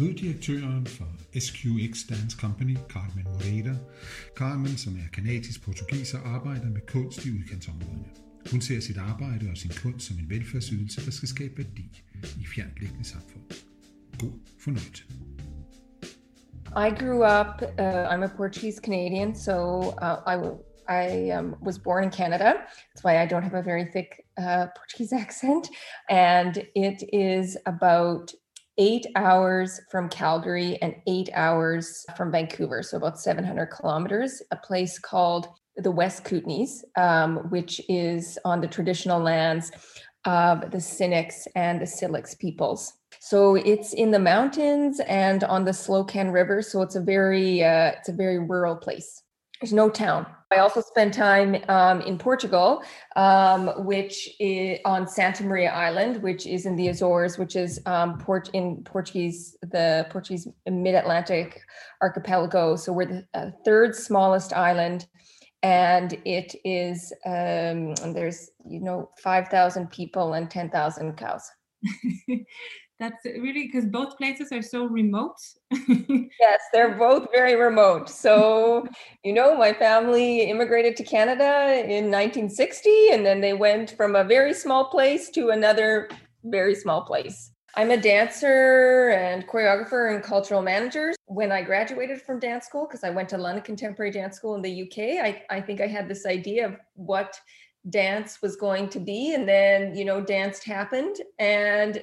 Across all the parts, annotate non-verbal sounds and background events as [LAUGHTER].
Lyddirektøren for SQX Dance Company, Carmen Moreira. Carmen, som er kanadisk-portugiser, arbejder med kunst i udkantsområderne. Hun ser sit arbejde og sin kunst som en velfærdsydelse, der skal skabe værdi i samfund. God fornøjelse. I grew up, uh, I'm a Portuguese Canadian, so uh, I, I um, was born in Canada. That's why I don't have a very thick uh, Portuguese [LAUGHS] accent. And it is about eight hours from Calgary and eight hours from Vancouver, so about 700 kilometers, a place called the West Kootenays, um, which is on the traditional lands of the Sinixt and the Syilx peoples. So it's in the mountains and on the Slocan River. So it's a very uh, it's a very rural place. There's no town. I also spent time um, in Portugal, um, which is on Santa Maria Island, which is in the Azores, which is um, port in Portuguese, the Portuguese mid-Atlantic archipelago. So we're the uh, third smallest island, and it is um, there's you know five thousand people and ten thousand cows. [LAUGHS] That's really because both places are so remote. [LAUGHS] yes, they're both very remote. So, you know, my family immigrated to Canada in 1960, and then they went from a very small place to another very small place. I'm a dancer and choreographer and cultural manager. When I graduated from dance school, because I went to London Contemporary Dance School in the UK, I, I think I had this idea of what dance was going to be. And then, you know, dance happened. And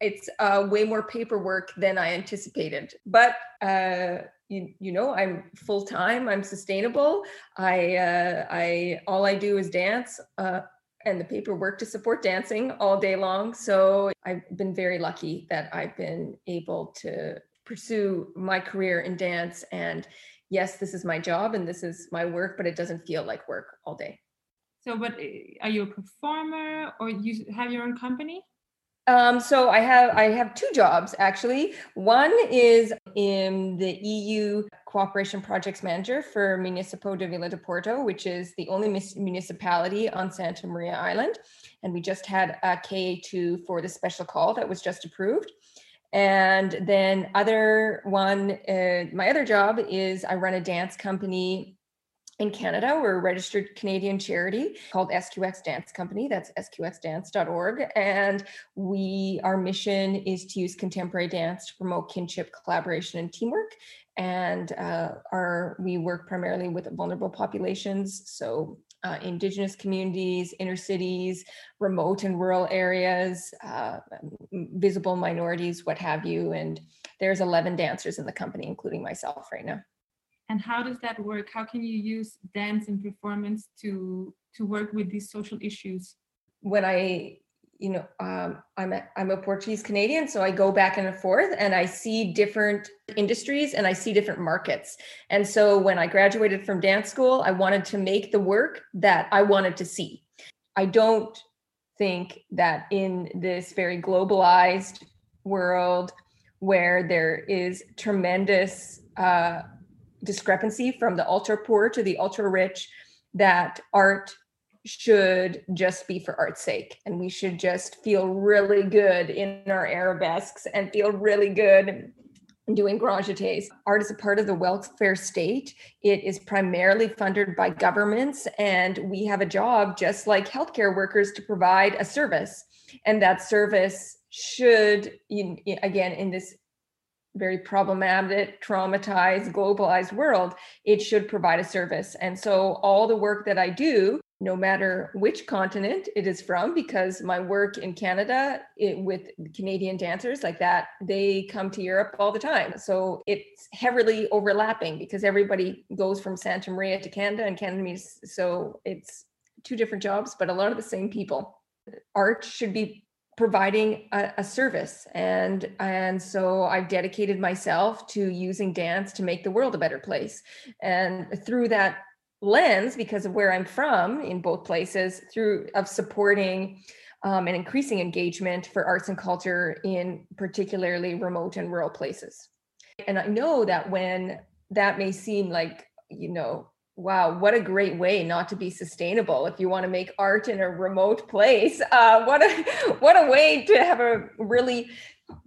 it's uh, way more paperwork than I anticipated. But uh, you, you know, I'm full time. I'm sustainable. I uh, I all I do is dance. Uh, and the paperwork to support dancing all day long. So I've been very lucky that I've been able to pursue my career in dance. And yes, this is my job and this is my work, but it doesn't feel like work all day. So, but uh, are you a performer or you have your own company? Um, so I have I have two jobs actually. One is in the EU Cooperation Projects Manager for Municipio de Vila do Porto, which is the only municipality on Santa Maria Island, and we just had a KA2 for the special call that was just approved. And then other one, uh, my other job is I run a dance company in Canada. We're a registered Canadian charity called SQX Dance Company. That's sqxdance.org. And we our mission is to use contemporary dance to promote kinship, collaboration, and teamwork. And uh, our we work primarily with vulnerable populations, so uh, indigenous communities, inner cities, remote and rural areas, uh, visible minorities, what have you. And there's 11 dancers in the company, including myself right now and how does that work? How can you use dance and performance to to work with these social issues? When i you know um, i'm a, i'm a portuguese canadian so i go back and forth and i see different industries and i see different markets. And so when i graduated from dance school i wanted to make the work that i wanted to see. I don't think that in this very globalized world where there is tremendous uh, discrepancy from the ultra poor to the ultra rich that art should just be for art's sake and we should just feel really good in our arabesques and feel really good doing grand jetés. Art is a part of the welfare state. It is primarily funded by governments, and we have a job, just like healthcare workers, to provide a service. And that service should, again, in this very problematic, traumatized, globalized world, it should provide a service. And so all the work that I do, no matter which continent it is from, because my work in Canada it, with Canadian dancers like that, they come to Europe all the time. So it's heavily overlapping because everybody goes from Santa Maria to Canada and Canada. So it's two different jobs, but a lot of the same people. Art should be providing a, a, service. And and so i've dedicated myself to using dance to make the world a better place. And through that lens because of where i'm from in both places through of supporting um, and increasing engagement for arts and culture in particularly remote and rural places. And i know that when that may seem like you know wow, what a great way not to be sustainable if you want to make art in a remote place. Uh, what a [LAUGHS] what a way to have a really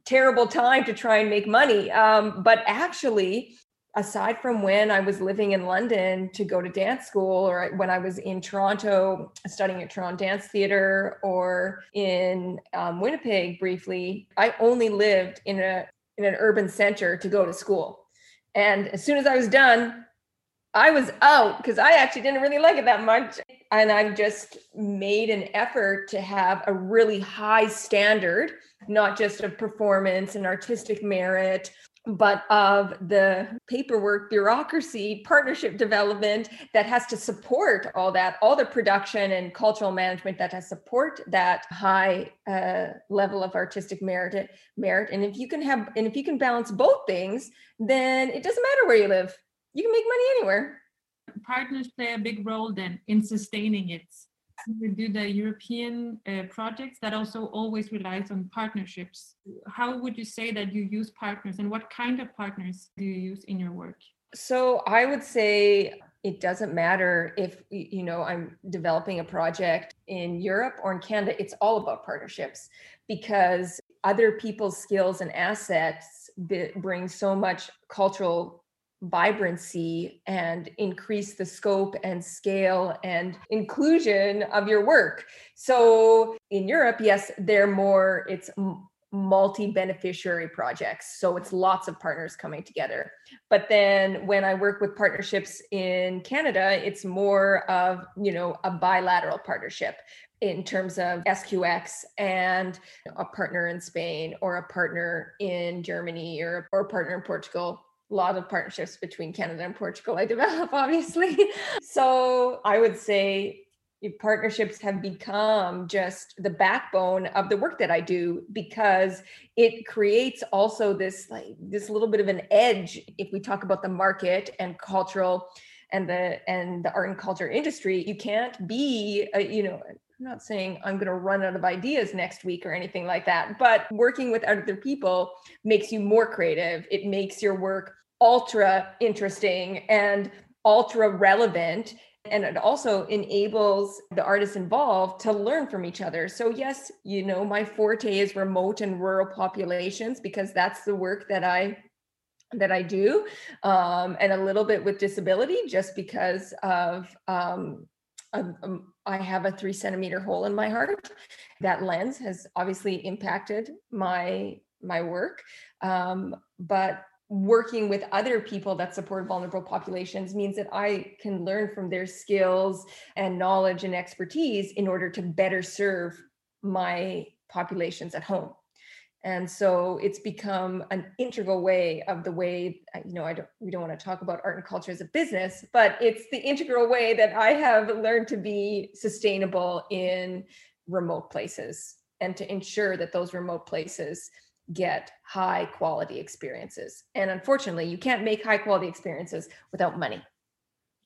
terrible time to try and make money. Um, but actually, aside from when I was living in London to go to dance school, or when I was in Toronto studying at Toronto Dance Theatre, or in um, Winnipeg briefly, I only lived in a in an urban center to go to school. And as soon as I was done, I was out because I actually didn't really like it that much. And I've just made an effort to have a really high standard, not just of performance and artistic merit, but of the paperwork, bureaucracy, partnership development that has to support all that, all the production and cultural management that has support that high uh, level of artistic merit. Merit, and if you can have, and if you can balance both things, then it doesn't matter where you live you can make money anywhere. Partners play a big role then in sustaining it. We do the European uh, projects that also always relies on partnerships. How would you say that you use partners and what kind of partners do you use in your work? So I would say it doesn't matter if you know I'm developing a project in Europe or in Canada it's all about partnerships because other people's skills and assets bring so much cultural vibrancy and increase the scope and scale and inclusion of your work. So in Europe, yes, they're more, it's multi beneficiary projects. So it's lots of partners coming together. But then when I work with partnerships in Canada, it's more of, you know, a bilateral partnership in terms of SQX and a partner in Spain or a partner in Germany or, or a partner in Portugal lot of partnerships between Canada and Portugal I develop, [LAUGHS] obviously. so I would say partnerships have become just the backbone of the work that I do because it creates also this like this little bit of an edge if we talk about the market and cultural and the and the art and culture industry you can't be a, you know I'm not saying I'm going to run out of ideas next week or anything like that, but working with other people makes you more creative. It makes your work ultra interesting and ultra relevant and it also enables the artists involved to learn from each other so yes you know my forte is remote and rural populations because that's the work that i that i do um, and a little bit with disability just because of um, um, I have a three centimeter hole in my heart. That lens has obviously impacted my my work, um, but working with other people that support vulnerable populations means that I can learn from their skills and knowledge and expertise in order to better serve my populations at home. And so it's become an integral way of the way, you know, I don't, we don't want to talk about art and culture as a business, but it's the integral way that I have learned to be sustainable in remote places and to ensure that those remote places get high quality experiences. And unfortunately, you can't make high quality experiences without money.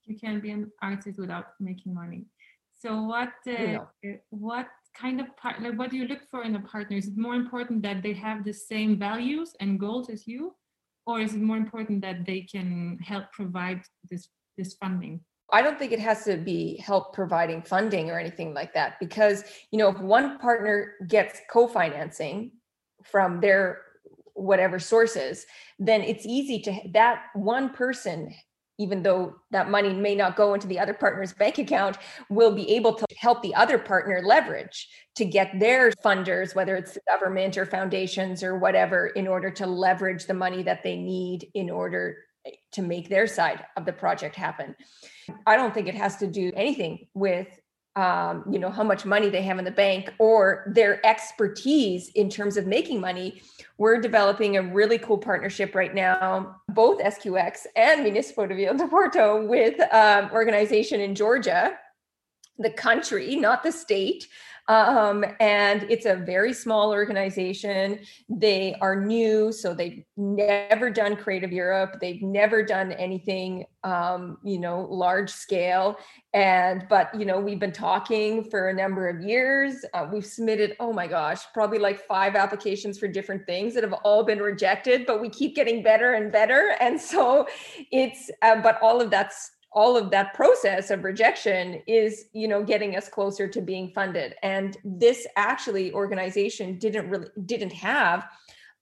You can't be an artist without making money. So what uh, what kind of part like what do you look for in a partner? Is it more important that they have the same values and goals as you? Or is it more important that they can help provide this this funding? I don't think it has to be help providing funding or anything like that because you know if one partner gets co-financing from their whatever sources, then it's easy to that one person even though that money may not go into the other partner's bank account, will be able to help the other partner leverage to get their funders, whether it's the government or foundations or whatever, in order to leverage the money that they need in order eh, to make their side of the project happen. I don't think it has to do anything with um, you know how much money they have in the bank or their expertise in terms of making money we're developing a really cool partnership right now both sqx and municipal de Vila do Porto with um, organization in georgia. The country not the state um, and it's a very small organization. They are new, so they've never done Creative Europe. They've never done anything, um, you know, large scale. And but you know, we've been talking for a number of years. Uh, we've submitted, oh my gosh, probably like five applications for different things that have all been rejected. But we keep getting better and better, and so it's. Uh, but all of that's all of that process of rejection is you know getting us closer to being funded and this actually organization didn't really didn't have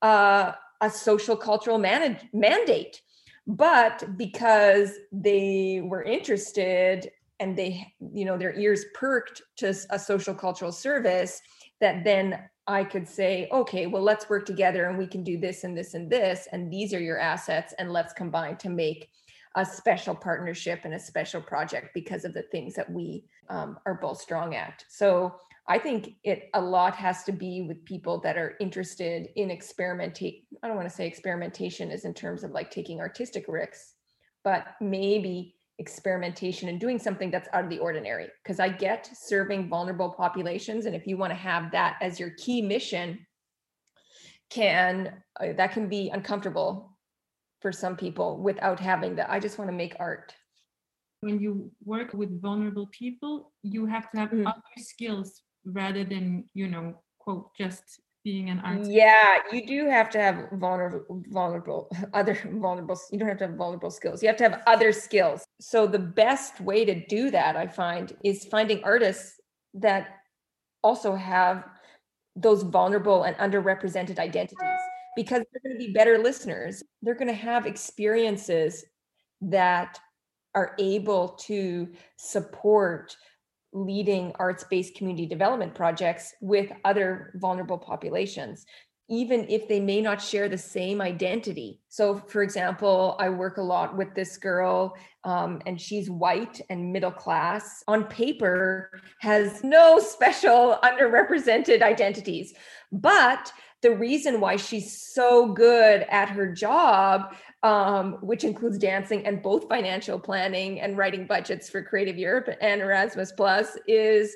uh, a social cultural manage, mandate but because they were interested and they you know their ears perked to a social cultural service that then I could say, okay, well, let's work together and we can do this and this and this. And these are your assets. And let's combine to make a special partnership and a special project because of the things that we um, are both strong at. So I think it a lot has to be with people that are interested in experimenting. I don't want to say experimentation is in terms of like taking artistic risks, but maybe experimentation and doing something that's out of the ordinary. Because I get serving vulnerable populations, and if you want to have that as your key mission, can uh, that can be uncomfortable for some people without having that. I just want to make art. When you work with vulnerable people, you have to have mm. other skills rather than, you know, quote, just being an artist. Yeah, you do have to have vulnerable, vulnerable, [LAUGHS] other vulnerable. You don't have to have vulnerable skills. You have to have other skills. So the best way to do that, I find, is finding artists that also have those vulnerable and underrepresented identities because they're going to be better listeners. They're going to have experiences that are able to support leading arts based community development projects with other vulnerable populations even if they may not share the same identity. So, for example, I work a lot with this girl, um, and she's white and middle class. On paper, has no [LAUGHS] special underrepresented identities, but the reason why she's so good at her job, um, which includes dancing and both financial planning and writing budgets for Creative Europe and Erasmus Plus, is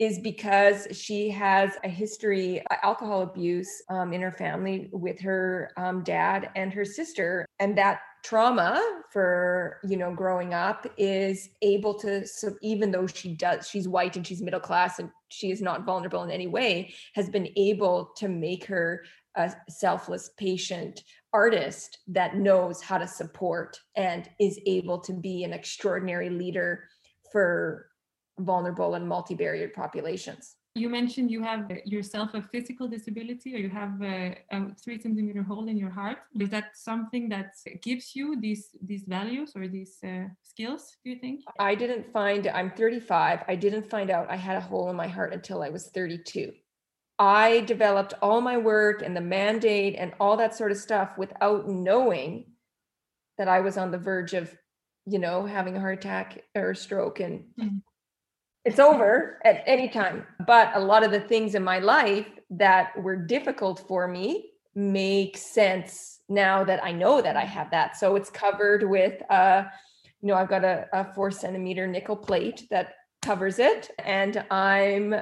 is because she has a history of alcohol abuse um, in her family with her um, dad and her sister and that trauma for you know growing up is able to so even though she does she's white and she's middle class and she is not vulnerable in any way has been able to make her a selfless patient artist that knows how to support and is able to be an extraordinary leader for vulnerable and multi-barrier populations. You mentioned you have yourself a physical disability or you have a, a, three centimeter hole in your heart. Is that something that gives you these these values or these uh, skills, do you think? I didn't find, I'm 35, I didn't find out I had a hole in my heart until I was 32. I developed all my work and the mandate and all that sort of stuff without knowing that I was on the verge of, you know, having a heart attack or a stroke and mm-hmm it's over at any time. But a lot of the things in my life that were difficult for me make sense now that I know that I have that. So it's covered with, uh, you know, I've got a, a four centimeter nickel plate that covers it and i'm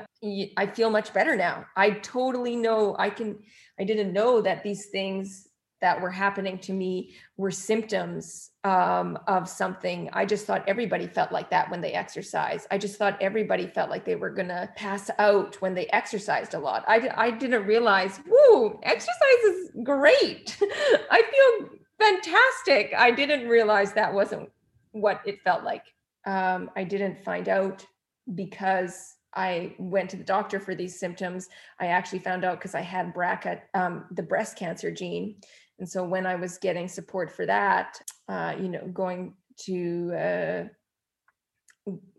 i feel much better now i totally know i can i didn't know that these things that were happening to me were symptoms um, of something. I just thought everybody felt like that when they exercise. I just thought everybody felt like they were going to pass out when they exercised a lot. I, I didn't realize, whoo, exercise is great. [LAUGHS] I feel fantastic. I didn't realize that wasn't what it felt like. Um, I didn't find out because I went to the doctor for these symptoms. I actually found out because I had BRCA, um, the breast cancer gene. And so when I was getting support for that, uh, you know, going to, uh,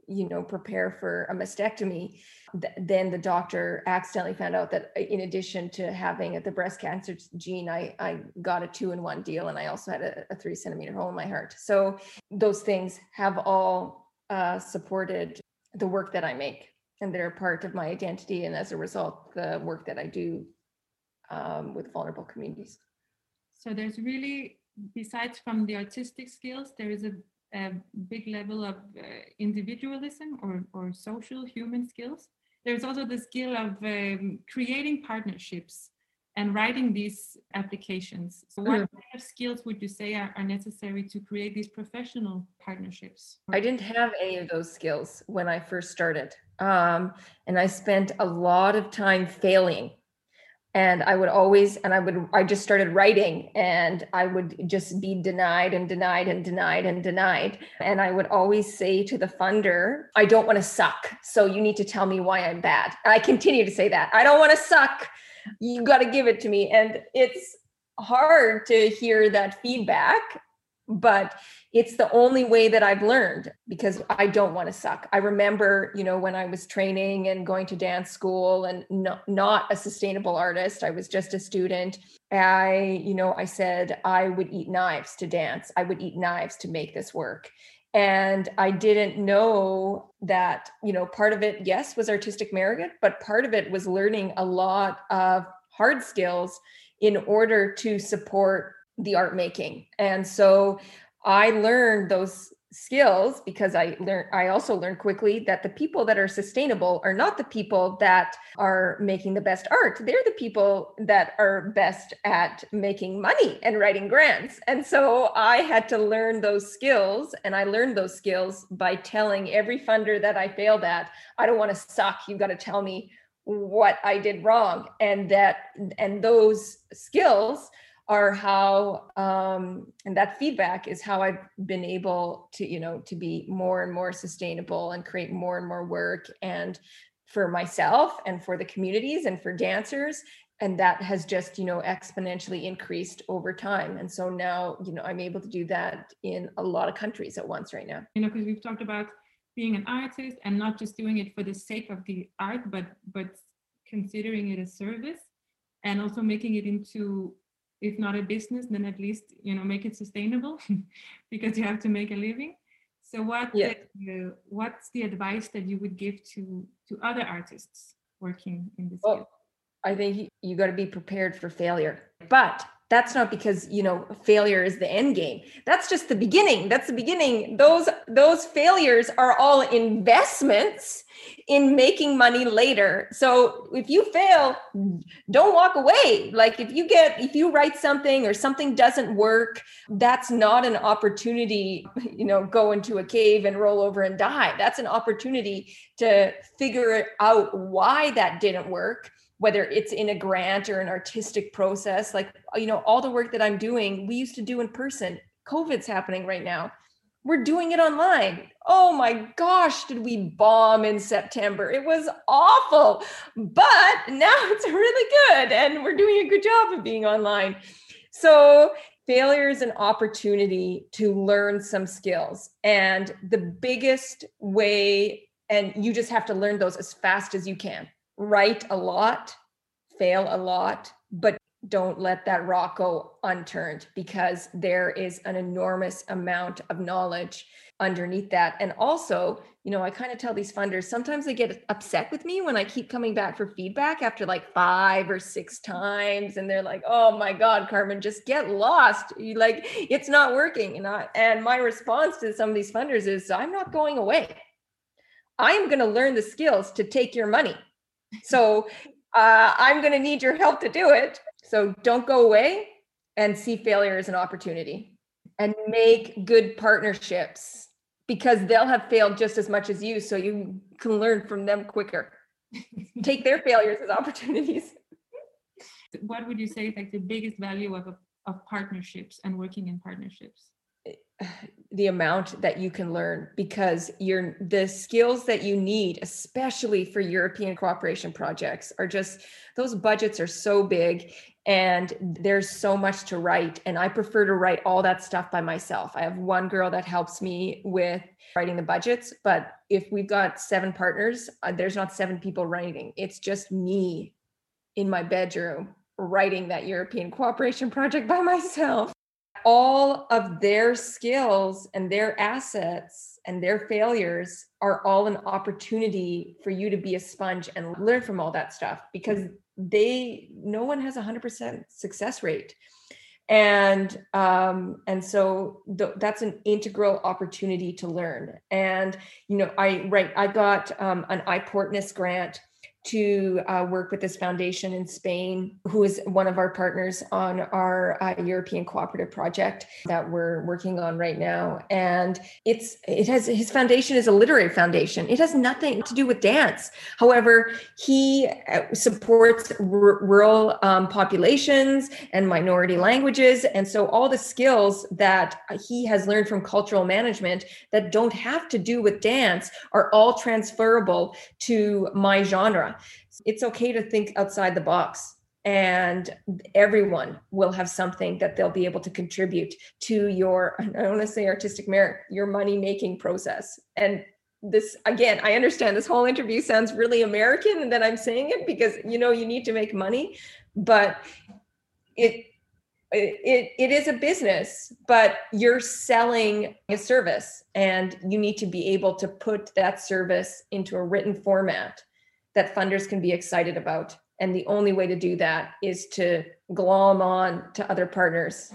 you know, prepare for a mastectomy, th- then the doctor accidentally found out that uh, in addition to having the breast cancer gene, I, I got a two in one deal and I also had a, a three centimeter hole in my heart. So those things have all uh, supported the work that I make and they're part of my identity. And as a result, the work that I do um, with vulnerable communities. So there's really, besides from the artistic skills, there is a, a big level of uh, individualism or, or social human skills. There's also the skill of um, creating partnerships and writing these applications. So what mm. kind of skills would you say are, are, necessary to create these professional partnerships? I didn't have any of those skills when I first started. Um, and I spent a lot of time failing and i would always and i would i just started writing and i would just be denied and denied and denied and denied. And i would always say to the funder i don't want to suck so you need to tell me why i'm bad. I continue to say that i don't want to suck you got to give it to me. And it's hard to hear that feedback but it's the only way that I've learned because I don't want to suck. I remember, you know, when I was training and going to dance school and not, not a sustainable artist, I was just a student. I, you know, I said I would eat knives to dance. I would eat knives to make this work. And I didn't know that, you know, part of it, yes, was artistic merit, but part of it was learning a lot of hard skills in order to support the art making. And so I learned those skills because I learned I also learned quickly that the people that are sustainable are not the people that are making the best art. They're the people that are best at making money and writing grants. And so I had to learn those skills and I learned those skills by telling every funder that I failed at, I don't want to suck. You've got to tell me what I did wrong and that and those skills are how um, and that feedback is how i've been able to you know to be more and more sustainable and create more and more work and for myself and for the communities and for dancers. And that has just you know exponentially increased over time. And so now you know i'm able to do that in a lot of countries at once right now. You know because we've talked about being an artist and not just doing it for the sake of the art but but considering it a service and also making it into if not a business then at least you know make it sustainable [LAUGHS] because you have to make a living so what yeah. the, uh, what's the advice that you would give to to other artists working in this well, field i think you got to be prepared for failure but that's not because you know failure is the end game. That's just the beginning. That's the beginning. Those those failures are all investments in making money later. So if you fail don't walk away. Like if you get if you write something or something doesn't work that's not an opportunity you know go into a cave and roll over and die. That's an opportunity to figure out why that didn't work whether it's in a grant or an artistic process like you know all the work that i'm doing we used to do in person. Covid's happening right now. We're doing it online. Oh my gosh did we bomb in september? It was awful. But now [LAUGHS] it's really good and we're doing a good job of being online. So failure is an opportunity to learn some skills. And the biggest way and you just have to learn those as fast as you can write a lot, fail a lot, but don't let that rock go unturned because there is an enormous amount of knowledge underneath that. And also, you know, I kind of tell these funders sometimes they get upset with me when I keep coming back for feedback after like five or six times. And they're like, oh my God, Carmen, just get lost. You like, it's not working. And, I, and my response to some of these funders is, I'm not going away. I'm going to learn the skills to take your money so uh, I'm going to need your help to do it. So don't go away and see failure as an opportunity and make good partnerships because they'll have failed just as much as you. So you can learn from them quicker. [LAUGHS] Take their failures as opportunities. What would you say is like the biggest value of, of partnerships and working in partnerships? [SIGHS] the amount that you can learn because you're the skills that you need especially for european cooperation projects are just those budgets are so big and there's so much to write. And i prefer to write all that stuff by myself. I have one girl that helps me with writing the budgets but if we've got seven partners uh, there's not seven people writing. It's just me in my bedroom writing that european cooperation project by [LAUGHS] myself all of their skills and their assets and their failures are all an opportunity for you to be a sponge and learn from all that stuff because they no one has a 100% success rate. And um, and so th- that's an integral opportunity to learn. And you know i right i got um, an i-Portunus grant to uh, work with this foundation in Spain, who is one of our partners on our uh, European cooperative project that we're working on right now. And it's it has his foundation is a literary foundation. It has nothing to do with dance. However, he uh, supports r- rural um, populations and minority languages, and so all the skills that he has learned from cultural management that don't have to do with dance are all transferable to my genre it's okay to think outside the box and everyone will have something that they'll be able to contribute to your [LAUGHS] i don't want to say artistic merit your money making process. And this again i understand this whole interview sounds really american and that i'm saying it because you know you need to make money but it it, it is a business but you're selling a service and you need to be able to put that service into a written format that funders can be excited about. And the only way to do that is to glom on to other partners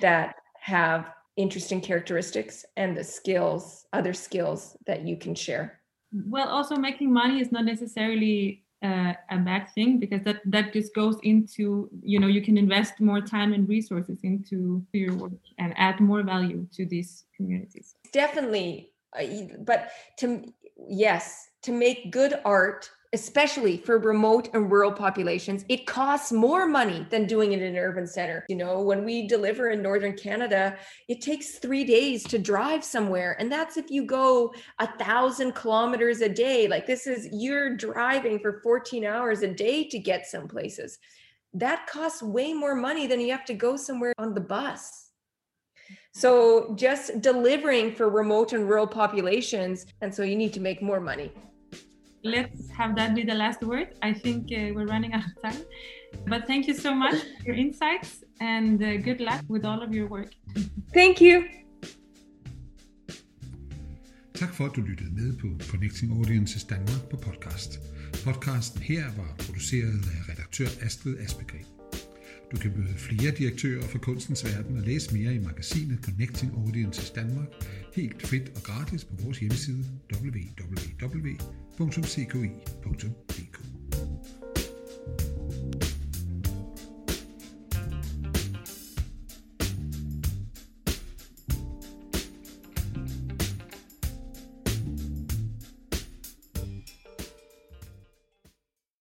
that have interesting characteristics and the skills, other skills that you can share. Well, also making money is not necessarily uh, a bad thing because that that just goes into you know you can invest more time and resources into your work and add more value to these communities. Definitely, uh, but to yes, to make good art especially for remote and rural populations, it costs more money than doing it in an urban center. You know, when we deliver in Northern Canada, it takes three days to drive somewhere. And that's if you go a thousand kilometers a day. Like this is, you're driving for 14 hours a day to get some places. That costs way more money than you have to go somewhere on the bus. So just delivering for remote and rural populations. And so you need to make more money let's have that be the last word. I think uh, we're running out of time. But thank you so much for your insights and uh, good luck with all of your work. Thank you. Tak for, at du lyttede med på Connecting Audiences Danmark på podcast. Podcasten her var produceret af redaktør Astrid Aspegren. Du kan møde flere direktører fra kunstens verden og læse mere i magasinet Connecting Audiences Danmark helt frit og gratis på vores hjemmeside www www.ckoi.pl